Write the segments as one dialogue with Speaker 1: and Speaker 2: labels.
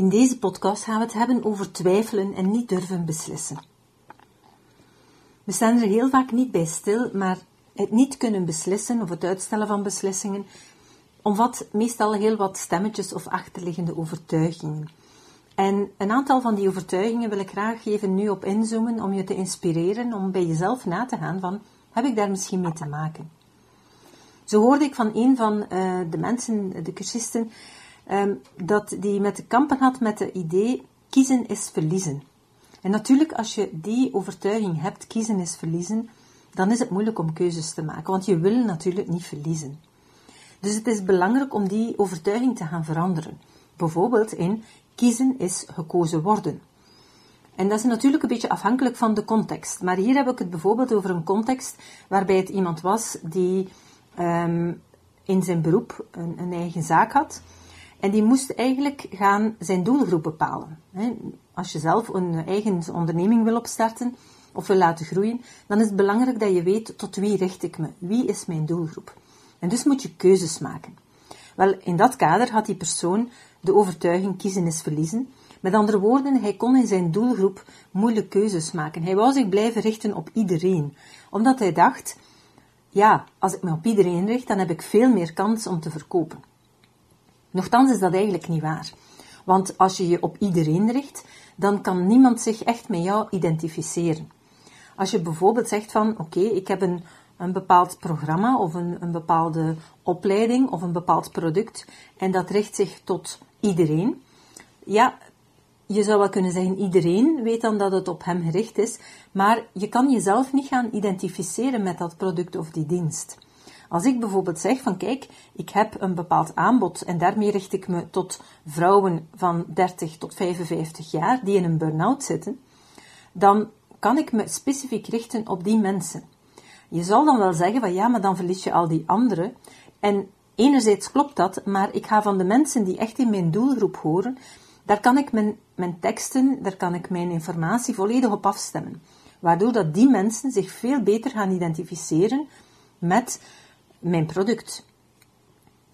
Speaker 1: In deze podcast gaan we het hebben over twijfelen en niet durven beslissen. We staan er heel vaak niet bij stil, maar het niet kunnen beslissen of het uitstellen van beslissingen omvat meestal heel wat stemmetjes of achterliggende overtuigingen. En een aantal van die overtuigingen wil ik graag even nu op inzoomen om je te inspireren om bij jezelf na te gaan van, heb ik daar misschien mee te maken? Zo hoorde ik van een van uh, de mensen, de cursisten, um, dat die met de kampen had met het idee kiezen is verliezen. En natuurlijk, als je die overtuiging hebt, kiezen is verliezen, dan is het moeilijk om keuzes te maken, want je wil natuurlijk niet verliezen. Dus het is belangrijk om die overtuiging te gaan veranderen. Bijvoorbeeld in kiezen is gekozen worden. En dat is natuurlijk een beetje afhankelijk van de context. Maar hier heb ik het bijvoorbeeld over een context waarbij het iemand was die um, in zijn beroep een, een eigen zaak had en die moest eigenlijk gaan zijn doelgroep bepalen. Als je zelf een eigen onderneming wil opstarten of wil laten groeien, dan is het belangrijk dat je weet tot wie richt ik me, wie is mijn doelgroep. En dus moet je keuzes maken. Wel, in dat kader had die persoon de overtuiging kiezen is verliezen. Met andere woorden, hij kon in zijn doelgroep moeilijk keuzes maken. Hij wou zich blijven richten op iedereen, omdat hij dacht, ja, als ik me op iedereen richt, dan heb ik veel meer kans om te verkopen. Nochtans is dat eigenlijk niet waar. Want als je je op iedereen richt, dan kan niemand zich echt met jou identificeren. Als je bijvoorbeeld zegt van, oké, ik heb een, een bepaald programma of een, een bepaalde opleiding of een bepaald product en dat richt zich tot iedereen. Ja, je zou wel kunnen zeggen, iedereen weet dan dat het op hem gericht is, maar je kan jezelf niet gaan identificeren met dat product of die dienst. Als ik bijvoorbeeld zeg van kijk, ik heb een bepaald aanbod en daarmee richt ik me tot vrouwen van 30 tot 55 jaar die in een burn-out zitten, dan kan ik me specifiek richten op die mensen. Je zal dan wel zeggen van ja, maar dan verlies je al die anderen. En enerzijds klopt dat, maar ik ga van de mensen die echt in mijn doelgroep horen, daar kan ik mijn, mijn teksten, daar kan ik mijn informatie volledig op afstemmen. Waardoor dat die mensen zich veel beter gaan identificeren met mijn product.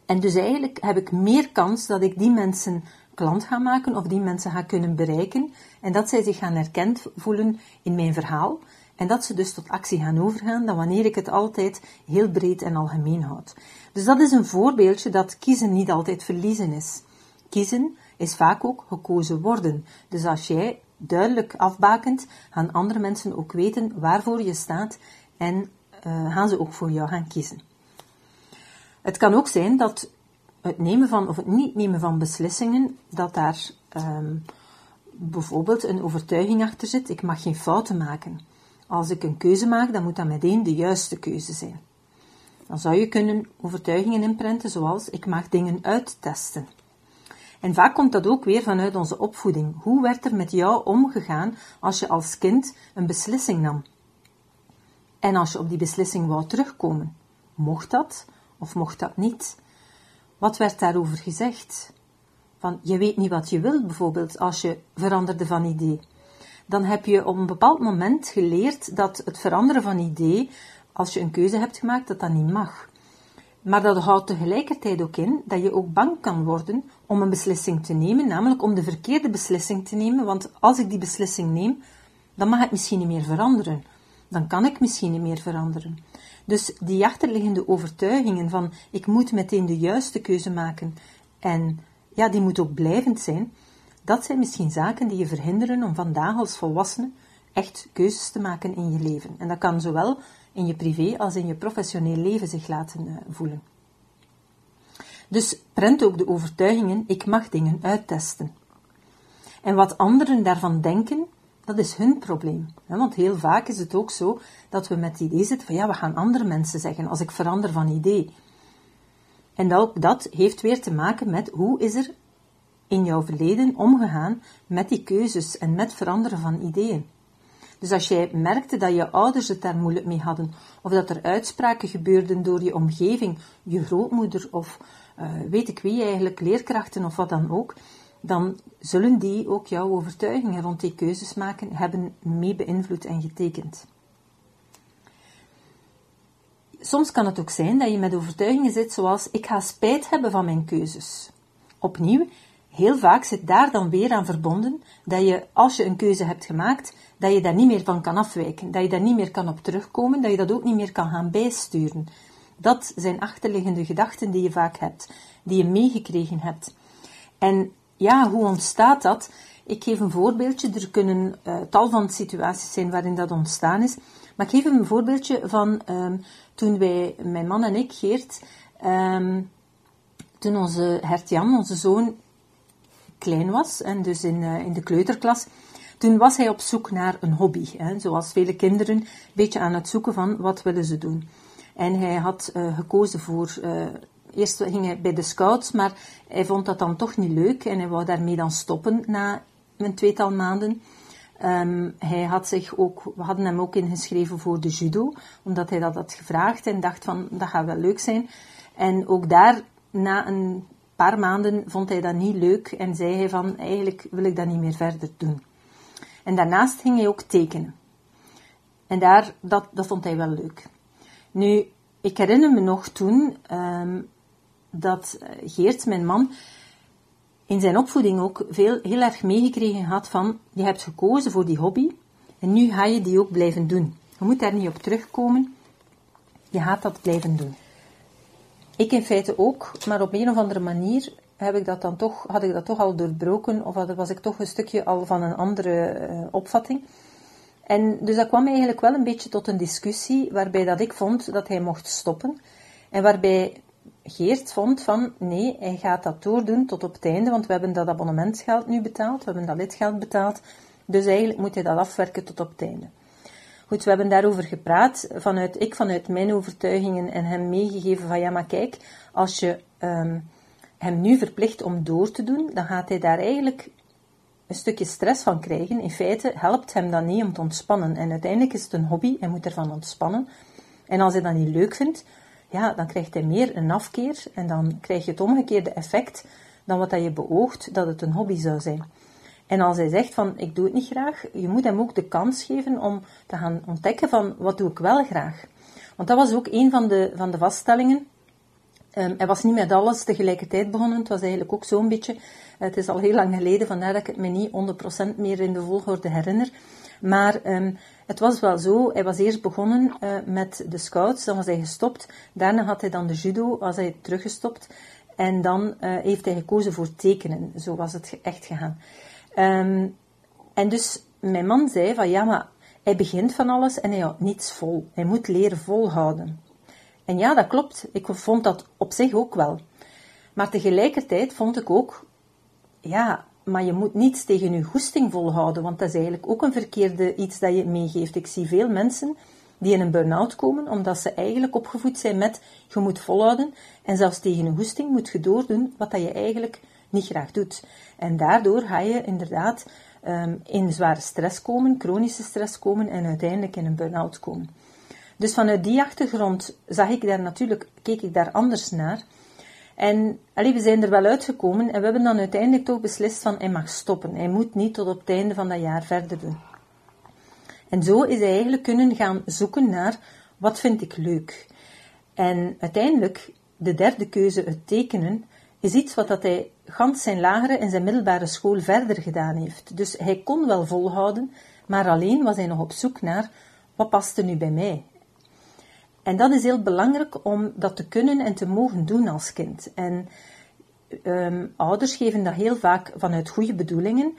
Speaker 1: En dus eigenlijk heb ik meer kans dat ik die mensen klant ga maken of die mensen ga kunnen bereiken en dat zij zich gaan herkend voelen in mijn verhaal en dat ze dus tot actie gaan overgaan dan wanneer ik het altijd heel breed en algemeen houd. Dus dat is een voorbeeldje dat kiezen niet altijd verliezen is. Kiezen is vaak ook gekozen worden. Dus als jij duidelijk afbakent, gaan andere mensen ook weten waarvoor je staat en uh, gaan ze ook voor jou gaan kiezen. Het kan ook zijn dat het nemen van of het niet nemen van beslissingen, dat daar um, bijvoorbeeld een overtuiging achter zit. Ik mag geen fouten maken. Als ik een keuze maak, dan moet dat meteen de juiste keuze zijn. Dan zou je kunnen overtuigingen inprenten zoals ik mag dingen uittesten. En vaak komt dat ook weer vanuit onze opvoeding. Hoe werd er met jou omgegaan als je als kind een beslissing nam? En als je op die beslissing wou terugkomen? Mocht dat? Of mocht dat niet? Wat werd daarover gezegd? Van, je weet niet wat je wilt, bijvoorbeeld, als je veranderde van idee. Dan heb je op een bepaald moment geleerd dat het veranderen van idee, als je een keuze hebt gemaakt, dat dat niet mag. Maar dat houdt tegelijkertijd ook in dat je ook bang kan worden om een beslissing te nemen, namelijk om de verkeerde beslissing te nemen, want als ik die beslissing neem, dan mag het misschien niet meer veranderen. Dan kan ik misschien niet meer veranderen. Dus die achterliggende overtuigingen van ik moet meteen de juiste keuze maken en ja, die moet ook blijvend zijn, dat zijn misschien zaken die je verhinderen om vandaag als volwassene echt keuzes te maken in je leven. En dat kan zowel in je privé als in je professioneel leven zich laten uh, voelen. Dus prent ook de overtuigingen, ik mag dingen uittesten. En wat anderen daarvan denken, dat is hun probleem. Want heel vaak is het ook zo dat we met het idee zitten van ja, we gaan andere mensen zeggen als ik verander van idee. En ook dat heeft weer te maken met hoe is er in jouw verleden omgegaan met die keuzes en met veranderen van ideeën. Dus als jij merkte dat je ouders het daar moeilijk mee hadden, of dat er uitspraken gebeurden door je omgeving, je grootmoeder of uh, weet ik wie eigenlijk, leerkrachten of wat dan ook, dan zullen die ook jouw overtuigingen rond die keuzes maken hebben mee beïnvloed en getekend. Soms kan het ook zijn dat je met overtuigingen zit zoals ik ga spijt hebben van mijn keuzes. Opnieuw, heel vaak zit daar dan weer aan verbonden dat je, als je een keuze hebt gemaakt, dat je daar niet meer van kan afwijken, dat je daar niet meer kan op terugkomen, dat je dat ook niet meer kan gaan bijsturen. Dat zijn achterliggende gedachten die je vaak hebt, die je meegekregen hebt. En ja, hoe ontstaat dat? Ik geef een voorbeeldje. Er kunnen uh, tal van situaties zijn waarin dat ontstaan is. Maar ik geef een voorbeeldje van um, toen wij, mijn man en ik, Geert, um, toen onze Hert-Jan, onze zoon, klein was, en dus in, uh, in de kleuterklas, toen was hij op zoek naar een hobby. Hè, zoals vele kinderen, een beetje aan het zoeken van wat willen ze doen. En hij had uh, gekozen voor eerst ging hij bij de scouts, maar hij vond dat dan toch niet leuk en hij wou daarmee dan stoppen na een tweetal maanden. Um, hij had zich ook, we hadden hem ook ingeschreven voor de judo, omdat hij dat had gevraagd en dacht van, dat gaat wel leuk zijn. En ook daar, na een paar maanden, vond hij dat niet leuk en zei hij van, eigenlijk wil ik dat niet meer verder doen. En daarnaast ging hij ook tekenen. En daar, dat, dat vond hij wel leuk. Nu, ik herinner me nog toen, um, dat eh, Geert, mijn man, in zijn opvoeding ook veel, heel erg meegekregen had van, je hebt gekozen voor die hobby en nu ga je die ook blijven doen. Je moet daar niet op terugkomen, je gaat dat blijven doen. Ik in feite ook, maar op een of andere manier heb ik dat dan toch, had ik dat toch al doorbroken, of was ik toch een stukje al van een andere uh, opvatting. En dus dat kwam eigenlijk wel een beetje tot een discussie, waarbij dat ik vond dat hij mocht stoppen. En waarbij Geert vond van nee, hij gaat dat doordoen tot op het einde, want we hebben dat abonnementsgeld nu betaald, we hebben dat lidgeld betaald, dus eigenlijk moet hij dat afwerken tot op het einde. Goed, we hebben daarover gepraat, vanuit, ik vanuit mijn overtuigingen en hem meegegeven van ja, maar kijk, als je um, hem nu verplicht om door te doen, dan gaat hij daar eigenlijk een stukje stress van krijgen. In feite helpt hem dat niet om te ontspannen. En uiteindelijk is het een hobby, hij moet ervan ontspannen. En als hij dat niet leuk vindt, ja, dan krijgt hij meer een afkeer en dan krijg je het omgekeerde effect dan wat dat je beoogt dat het een hobby zou zijn. En als hij zegt van ik doe het niet graag, je moet hem ook de kans geven om te gaan ontdekken van wat doe ik wel graag. Want dat was ook een van de, van de vaststellingen. Um, hij was niet met alles tegelijkertijd begonnen. Het was eigenlijk ook zo'n beetje. Het is al heel lang geleden, vandaar dat ik het me niet 100% meer in de volgorde herinner. Maar um, het was wel zo, hij was eerst begonnen uh, met de scouts, dan was hij gestopt. Daarna had hij dan de judo, was hij teruggestopt. En dan uh, heeft hij gekozen voor tekenen. Zo was het echt gegaan. Um, en dus mijn man zei van ja, maar hij begint van alles en hij houdt niets vol. Hij moet leren volhouden. En ja, dat klopt. Ik vond dat op zich ook wel. Maar tegelijkertijd vond ik ook, ja, maar je moet niets tegen je goesting volhouden, want dat is eigenlijk ook een verkeerde iets dat je meegeeft. Ik zie veel mensen die in een burn-out komen, omdat ze eigenlijk opgevoed zijn met je moet volhouden en zelfs tegen een goesting moet je doordoen wat dat je eigenlijk niet graag doet. En daardoor ga je inderdaad um, in zware stress komen, chronische stress komen en uiteindelijk in een burn-out komen. Dus vanuit die achtergrond zag ik daar natuurlijk, keek ik daar anders naar. En allee, we zijn er wel uitgekomen en we hebben dan uiteindelijk toch beslist van hij mag stoppen. Hij moet niet tot op het einde van dat jaar verder doen. En zo is hij eigenlijk kunnen gaan zoeken naar wat vind ik leuk. En uiteindelijk, de derde keuze, het tekenen, is iets wat dat hij gans zijn lagere en zijn middelbare school verder gedaan heeft. Dus hij kon wel volhouden, maar alleen was hij nog op zoek naar wat past er nu bij mij. En dat is heel belangrijk om dat te kunnen en te mogen doen als kind. En um, ouders geven dat heel vaak vanuit goede bedoelingen.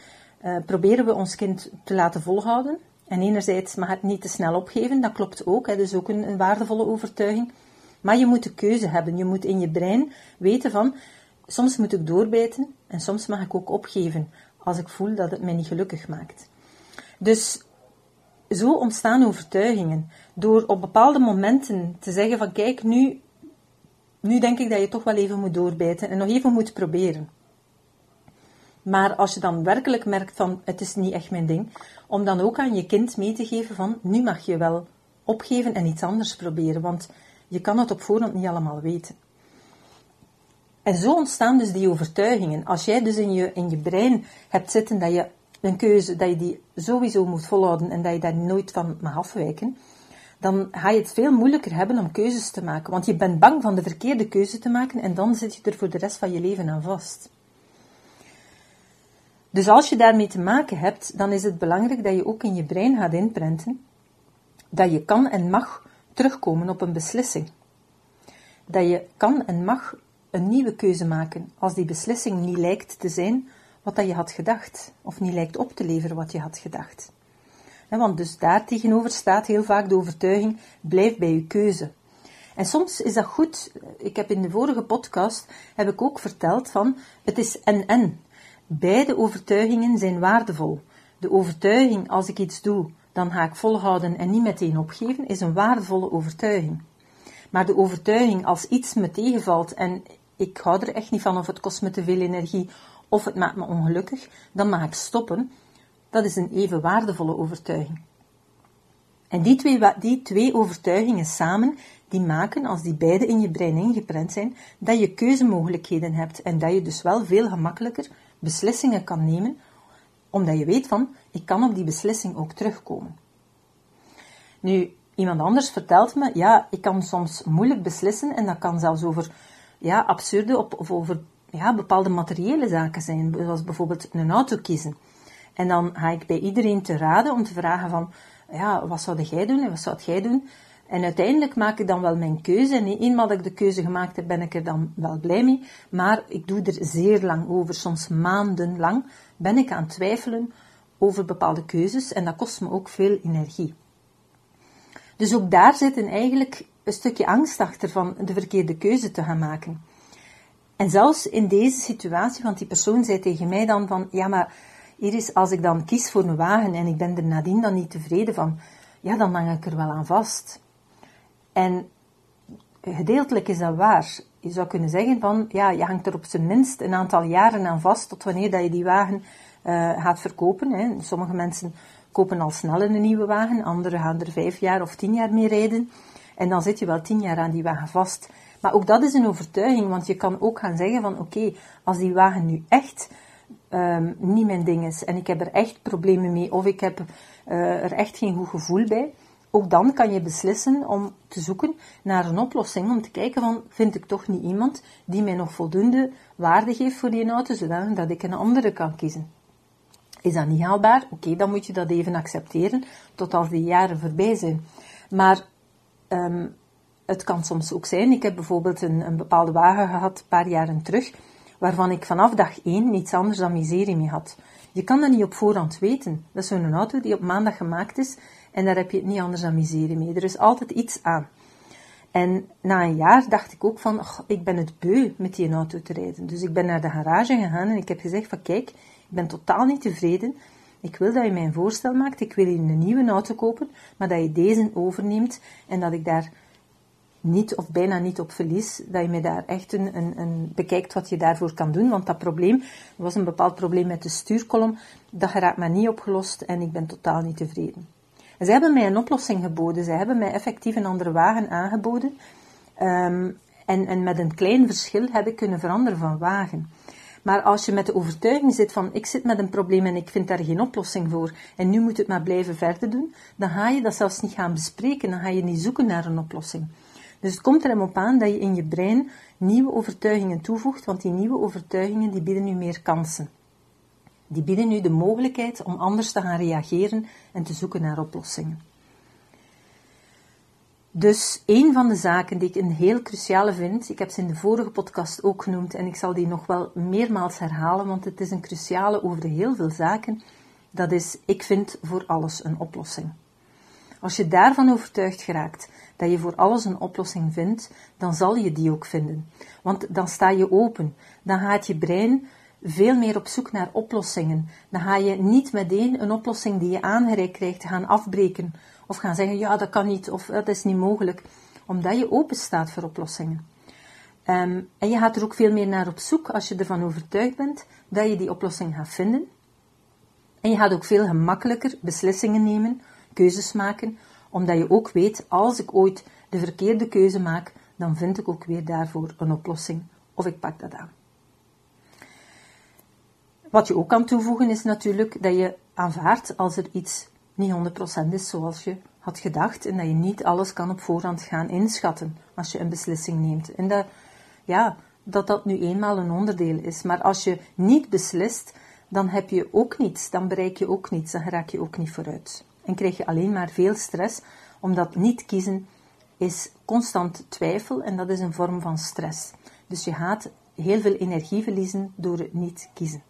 Speaker 1: Uh, proberen we ons kind te laten volhouden. En enerzijds mag het niet te snel opgeven, dat klopt ook. Dat is ook een, een waardevolle overtuiging. Maar je moet de keuze hebben. Je moet in je brein weten van, soms moet ik doorbijten en soms mag ik ook opgeven als ik voel dat het mij niet gelukkig maakt. Dus zo ontstaan overtuigingen. Door op bepaalde momenten te zeggen van kijk, nu, nu denk ik dat je toch wel even moet doorbijten en nog even moet proberen. Maar als je dan werkelijk merkt van het is niet echt mijn ding, om dan ook aan je kind mee te geven van nu mag je wel opgeven en iets anders proberen, want je kan het op voorhand niet allemaal weten. En zo ontstaan dus die overtuigingen. Als jij dus in je, in je brein hebt zitten dat je een keuze, dat je die sowieso moet volhouden en dat je daar nooit van mag afwijken, dan ga je het veel moeilijker hebben om keuzes te maken. Want je bent bang van de verkeerde keuze te maken en dan zit je er voor de rest van je leven aan vast. Dus als je daarmee te maken hebt, dan is het belangrijk dat je ook in je brein gaat inprenten dat je kan en mag terugkomen op een beslissing. Dat je kan en mag een nieuwe keuze maken als die beslissing niet lijkt te zijn wat je had gedacht, of niet lijkt op te leveren wat je had gedacht. Want dus daar tegenover staat heel vaak de overtuiging, blijf bij je keuze. En soms is dat goed. Ik heb in de vorige podcast heb ik ook verteld van, het is en-en. Beide overtuigingen zijn waardevol. De overtuiging, als ik iets doe, dan ga ik volhouden en niet meteen opgeven, is een waardevolle overtuiging. Maar de overtuiging, als iets me tegenvalt en ik hou er echt niet van of het kost me te veel energie of het maakt me ongelukkig, dan mag ik stoppen. Dat is een even waardevolle overtuiging. En die twee, die twee overtuigingen samen, die maken, als die beide in je brein ingeprent zijn, dat je keuzemogelijkheden hebt en dat je dus wel veel gemakkelijker beslissingen kan nemen, omdat je weet van, ik kan op die beslissing ook terugkomen. Nu, iemand anders vertelt me, ja, ik kan soms moeilijk beslissen en dat kan zelfs over ja, absurde of over ja, bepaalde materiële zaken zijn, zoals bijvoorbeeld een auto kiezen. En dan ga ik bij iedereen te raden om te vragen van, ja, wat zou jij doen en wat zou jij doen? En uiteindelijk maak ik dan wel mijn keuze. En eenmaal dat ik de keuze gemaakt heb, ben ik er dan wel blij mee. Maar ik doe er zeer lang over, soms maandenlang, ben ik aan twijfelen over bepaalde keuzes. En dat kost me ook veel energie. Dus ook daar zit eigenlijk een stukje angst achter van de verkeerde keuze te gaan maken. En zelfs in deze situatie, want die persoon zei tegen mij dan van, ja maar Iris, als ik dan kies voor een wagen en ik ben er nadien dan niet tevreden van, ja dan hang ik er wel aan vast. En gedeeltelijk is dat waar. Je zou kunnen zeggen van, ja, je hangt er op zijn minst een aantal jaren aan vast tot wanneer dat je die wagen uh, gaat verkopen. Hè. Sommige mensen kopen al snel een nieuwe wagen, anderen gaan er vijf jaar of tien jaar mee rijden. En dan zit je wel tien jaar aan die wagen vast. Maar ook dat is een overtuiging, want je kan ook gaan zeggen van oké, als die wagen nu echt um, niet mijn ding is en ik heb er echt problemen mee of ik heb uh, er echt geen goed gevoel bij, ook dan kan je beslissen om te zoeken naar een oplossing, om te kijken van, vind ik toch niet iemand die mij nog voldoende waarde geeft voor die auto, zodat ik een andere kan kiezen. Is dat niet haalbaar? Oké, dan moet je dat even accepteren, tot als die jaren voorbij zijn. Maar um, het kan soms ook zijn, ik heb bijvoorbeeld een, een bepaalde wagen gehad, een paar jaren terug, waarvan ik vanaf dag 1 niets anders dan miserie mee had. Je kan dat niet op voorhand weten. Dat is zo'n auto die op maandag gemaakt is en daar heb je het niet anders dan miserie mee. Er is altijd iets aan. En na een jaar dacht ik ook van, ik ben het beu met die auto te rijden. Dus ik ben naar de garage gegaan en ik heb gezegd van, kijk, ik ben totaal niet tevreden. Ik wil dat je mij een voorstel maakt. Ik wil je een nieuwe auto kopen, maar dat je deze overneemt en dat ik daar niet of bijna niet op verlies, dat je mij daar echt een, een, een, bekijkt wat je daarvoor kan doen. Want dat probleem, was een bepaald probleem met de stuurkolom, dat geraakt maar niet opgelost en ik ben totaal niet tevreden. En zij hebben mij een oplossing geboden. Zij hebben mij effectief een andere wagen aangeboden. Um, en, en met een klein verschil heb ik kunnen veranderen van wagen. Maar als je met de overtuiging zit van ik zit met een probleem en ik vind daar geen oplossing voor en nu moet het maar blijven verder doen, dan ga je dat zelfs niet gaan bespreken, dan ga je niet zoeken naar een oplossing. Dus het komt er hem op aan dat je in je brein nieuwe overtuigingen toevoegt, want die nieuwe overtuigingen die bieden nu meer kansen. Die bieden nu de mogelijkheid om anders te gaan reageren en te zoeken naar oplossingen. Dus een van de zaken die ik een heel cruciale vind, ik heb ze in de vorige podcast ook genoemd en ik zal die nog wel meermaals herhalen, want het is een cruciale over heel veel zaken, dat is, ik vind voor alles een oplossing. Als je daarvan overtuigd geraakt dat je voor alles een oplossing vindt, dan zal je die ook vinden. Want dan sta je open. Dan gaat je brein veel meer op zoek naar oplossingen. Dan ga je niet meteen een oplossing die je aangereikt krijgt gaan afbreken. Of gaan zeggen, ja, dat kan niet, of dat is niet mogelijk. Omdat je open staat voor oplossingen. Ehm, en je gaat er ook veel meer naar op zoek als je ervan overtuigd bent dat je die oplossing gaat vinden. En je gaat ook veel gemakkelijker beslissingen nemen, keuzes maken, omdat je ook weet, als ik ooit de verkeerde keuze maak, dan vind ik ook weer daarvoor een oplossing of ik pak dat aan. Wat je ook kan toevoegen is natuurlijk dat je aanvaardt als er iets niet 100% is zoals je had gedacht en dat je niet alles kan op voorhand gaan inschatten als je een beslissing neemt. En dat, ja, dat dat nu eenmaal een onderdeel is. Maar als je niet beslist, dan heb je ook niets, dan bereik je ook niets, dan raak je ook niet vooruit. En krijg je alleen maar veel stress, omdat niet kiezen is constant twijfel en dat is een vorm van stress. Dus je gaat heel veel energie verliezen door het niet kiezen.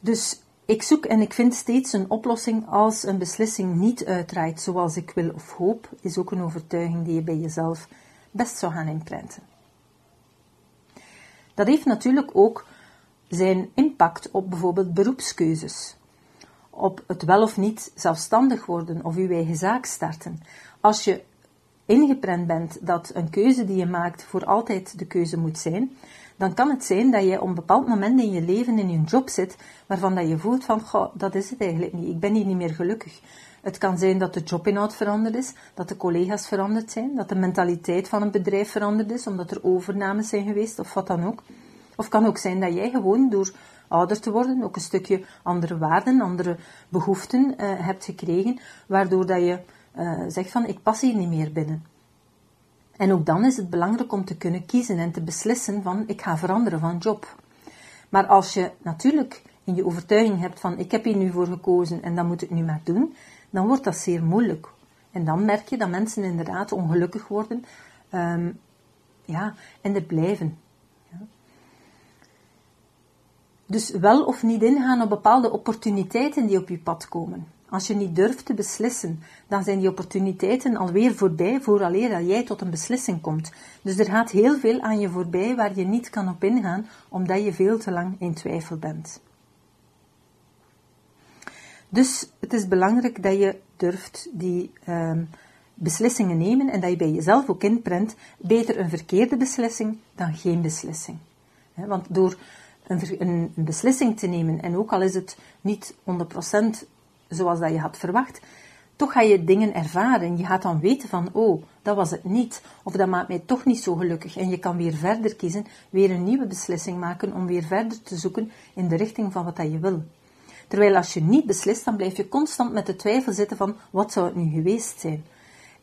Speaker 1: Dus ik zoek en ik vind steeds een oplossing als een beslissing niet uitdraait zoals ik wil of hoop, is ook een overtuiging die je bij jezelf best zou gaan imprinten. Dat heeft natuurlijk ook zijn impact op bijvoorbeeld beroepskeuzes. Op het wel of niet zelfstandig worden of uw eigen zaak starten. Als je ingeprent bent dat een keuze die je maakt voor altijd de keuze moet zijn, dan kan het zijn dat je op een bepaald moment in je leven in je job zit waarvan dat je voelt van, dat is het eigenlijk niet, ik ben hier niet meer gelukkig. Het kan zijn dat de jobinhoud veranderd is, dat de collega's veranderd zijn, dat de mentaliteit van een bedrijf veranderd is, omdat er overnames zijn geweest of wat dan ook. Of kan ook zijn dat jij gewoon door ouder te worden ook een stukje andere waarden, andere behoeften uh, hebt gekregen, waardoor dat je uh, zegt van ik pas hier niet meer binnen. En ook dan is het belangrijk om te kunnen kiezen en te beslissen van ik ga veranderen van job. Maar als je natuurlijk in je overtuiging hebt van ik heb hier nu voor gekozen en dan moet ik nu maar doen, dan wordt dat zeer moeilijk. En dan merk je dat mensen inderdaad ongelukkig worden um, ja, en er blijven. Ja. Dus wel of niet ingaan op bepaalde opportuniteiten die op je pad komen. Als je niet durft te beslissen, dan zijn die opportuniteiten alweer voorbij vooraleer dat jij tot een beslissing komt. Dus er gaat heel veel aan je voorbij waar je niet kan op ingaan, omdat je veel te lang in twijfel bent. Dus het is belangrijk dat je durft die um, beslissingen nemen en dat je bij jezelf ook inprent, beter een verkeerde beslissing dan geen beslissing. Want door een, een, beslissing te nemen, en ook al is het niet 100% zoals dat je had verwacht, toch ga je dingen ervaren. Je gaat dan weten van, oh, dat was het niet. Of dat maakt mij toch niet zo gelukkig. En je kan weer verder kiezen, weer een nieuwe beslissing maken om weer verder te zoeken in de richting van wat dat je wil. Terwijl als je niet beslist, dan blijf je constant met de twijfel zitten van, wat zou het nu geweest zijn?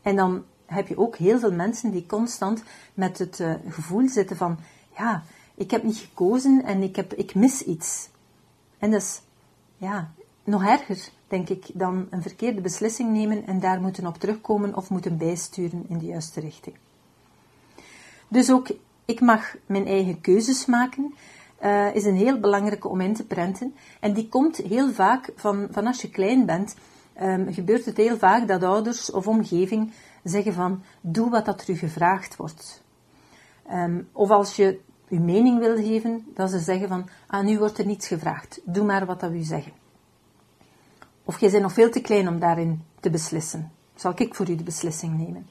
Speaker 1: En dan heb je ook heel veel mensen die constant met het uh, gevoel zitten van, ja, ik heb niet gekozen en ik, heb, ik mis iets. En dat is, ja, nog erger, denk ik, dan een verkeerde beslissing nemen en daar moeten op terugkomen of moeten bijsturen in de juiste richting. Dus ook, ik mag mijn eigen keuzes maken, uh, is een heel belangrijke om in te prenten. En die komt heel vaak van, van als je klein bent, um, gebeurt het heel vaak dat ouders of omgeving zeggen van, doe wat dat er u gevraagd wordt. Um, of als je uw mening wil geven, dat ze zeggen van, ah, nu wordt er niets gevraagd, doe maar wat dat u zeggen. Of jij bent nog veel te klein om daarin te beslissen. Zal ik voor u de beslissing nemen?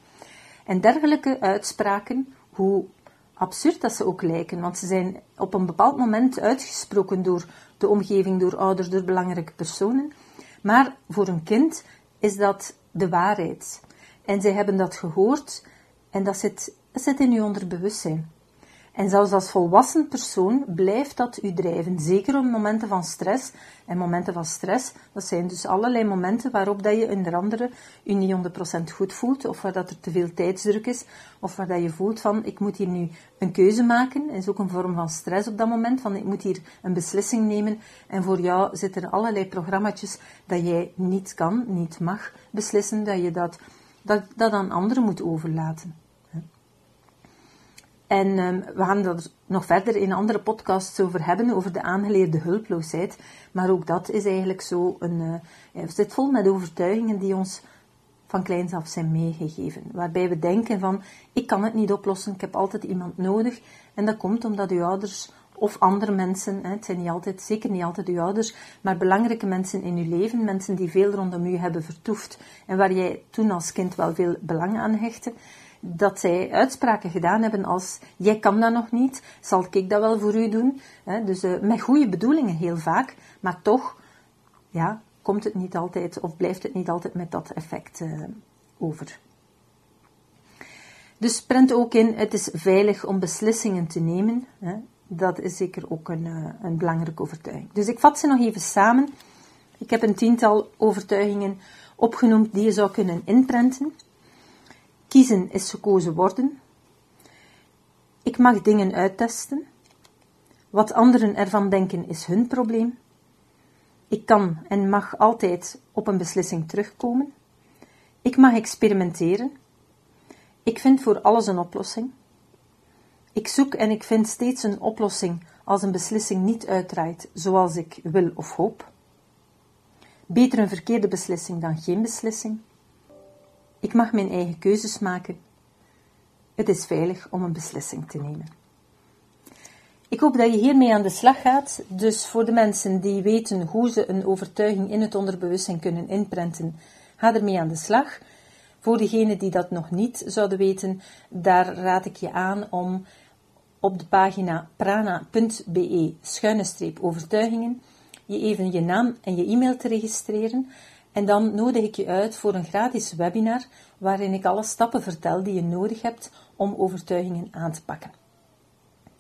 Speaker 1: En dergelijke uitspraken, hoe absurd dat ze ook lijken, want ze zijn op een bepaald moment uitgesproken door de omgeving, door ouders, door belangrijke personen. Maar voor een kind is dat de waarheid. En zij hebben dat gehoord en dat zit, dat zit in uw onderbewustzijn. En zelfs als volwassen persoon blijft dat u drijven. Zeker op momenten van stress. En momenten van stress, dat zijn dus allerlei momenten waarop dat je onder andere je niet 100% goed voelt, of waar dat er te veel tijdsdruk is, of waar dat je voelt van, ik moet hier nu een keuze maken. Dat is ook een vorm van stress op dat moment, van ik moet hier een beslissing nemen. En voor jou zitten er allerlei programma's dat jij niet kan, niet mag beslissen, dat je dat, dat, dat aan anderen moet overlaten. En um, we gaan er nog verder in andere podcasts over hebben, over de aangeleerde hulploosheid. Maar ook dat is eigenlijk zo een, uh, zit vol met overtuigingen die ons van kleins af zijn meegegeven. Waarbij we denken van, ik kan het niet oplossen, ik heb altijd iemand nodig. En dat komt omdat uw ouders of andere mensen, het zijn niet altijd, zeker niet altijd uw ouders, maar belangrijke mensen in uw leven, mensen die veel rondom u hebben vertoefd en waar jij toen als kind wel veel belang aan hechtte, dat zij uitspraken gedaan hebben als jij kan dat nog niet, zal ik dat wel voor u doen. Dus uh, met goede bedoelingen heel vaak, maar toch ja, komt het niet altijd of blijft het niet altijd met dat effect uh, over. Dus prent ook in, het is veilig om beslissingen te nemen. Dat is zeker ook een, uh, een belangrijke overtuiging. Dus ik vat ze nog even samen. Ik heb een tiental overtuigingen opgenoemd die je zou kunnen inprenten. Kiezen is gekozen worden. Ik mag dingen uittesten. Wat anderen ervan denken is hun probleem. Ik kan en mag altijd op een beslissing terugkomen. Ik mag experimenteren. Ik vind voor alles een oplossing. Ik zoek en ik vind steeds een oplossing als een beslissing niet uitdraait zoals ik wil of hoop. Beter een verkeerde beslissing dan geen beslissing. Ik mag mijn eigen keuzes maken. Het is veilig om een beslissing te nemen. Ik hoop dat je hiermee aan de slag gaat. Dus voor de mensen die weten hoe ze een overtuiging in het onderbewustzijn kunnen inprenten, ga ermee aan de slag. Voor degenen die dat nog niet zouden weten, daar raad ik je aan om op de pagina prana.be schuine streep overtuigingen je even je naam en je e-mail te registreren. En dan nodig ik je uit voor een gratis webinar waarin ik alle stappen vertel die je nodig hebt om overtuigingen aan te pakken.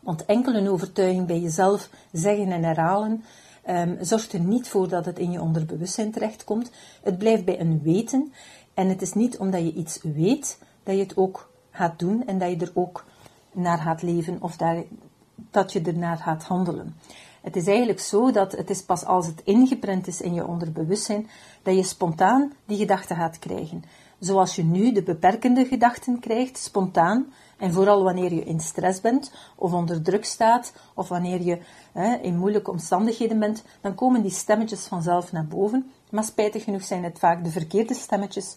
Speaker 1: Want enkel een overtuiging bij jezelf zeggen en herhalen um, zorgt er niet voor dat het in je onderbewustzijn terechtkomt. Het blijft bij een weten en het is niet omdat je iets weet dat je het ook gaat doen en dat je er ook naar gaat leven of dat je ernaar gaat handelen. Het is eigenlijk zo dat het is pas als het ingeprent is in je onderbewustzijn dat je spontaan die gedachten gaat krijgen. Zoals je nu de beperkende gedachten krijgt, spontaan, en vooral wanneer je in stress bent of onder druk staat of wanneer je hè, in moeilijke omstandigheden bent, dan komen die stemmetjes vanzelf naar boven. Maar spijtig genoeg zijn het vaak de verkeerde stemmetjes.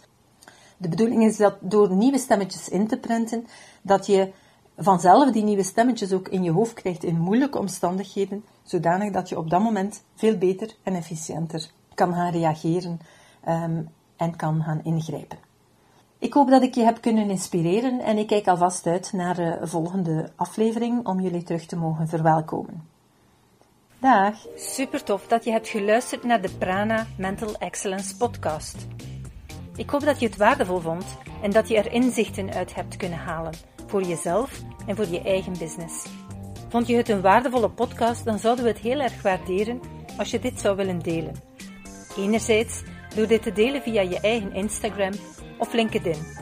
Speaker 1: De bedoeling is dat door nieuwe stemmetjes in te prenten, dat je vanzelf die nieuwe stemmetjes ook in je hoofd krijgt in moeilijke omstandigheden, zodanig dat je op dat moment veel beter en efficiënter kan gaan reageren um, en kan gaan ingrijpen. Ik hoop dat ik je heb kunnen inspireren en ik kijk alvast uit naar de volgende aflevering om jullie terug te mogen verwelkomen. Dag! Super tof dat je hebt geluisterd naar de Prana Mental Excellence podcast. Ik hoop dat je het waardevol vond en dat je er inzichten uit hebt kunnen halen voor jezelf en voor je eigen business. Vond je het een waardevolle podcast, dan zouden we het heel erg waarderen als je dit zou willen delen. Enerzijds door dit te delen via je eigen Instagram of LinkedIn.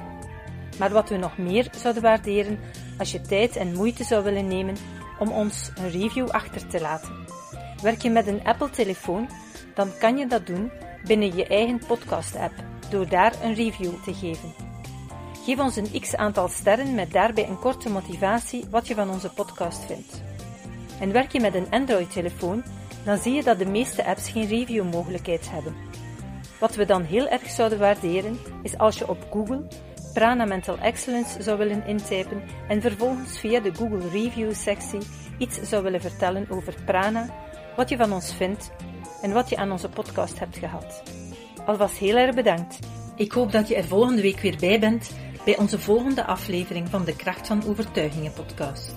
Speaker 1: Maar wat we nog meer zouden waarderen als je tijd en moeite zou willen nemen om ons een review achter te laten. Werk je met een Apple-telefoon, dan kan je dat doen binnen je eigen podcast-app door daar een review te geven. Geef ons een x aantal sterren met daarbij een korte motivatie wat je van onze podcast vindt. En werk je met een Android-telefoon, dan zie je dat de meeste apps geen review-mogelijkheid hebben. Wat we dan heel erg zouden waarderen, is als je op Google Prana Mental Excellence zou willen intypen en vervolgens via de Google Review sectie iets zou willen vertellen over Prana, wat je van ons vindt en wat je aan onze podcast hebt gehad. Alvast heel erg bedankt. Ik hoop dat je er volgende week weer bij bent bij onze volgende aflevering van de Kracht van Overtuigingen podcast.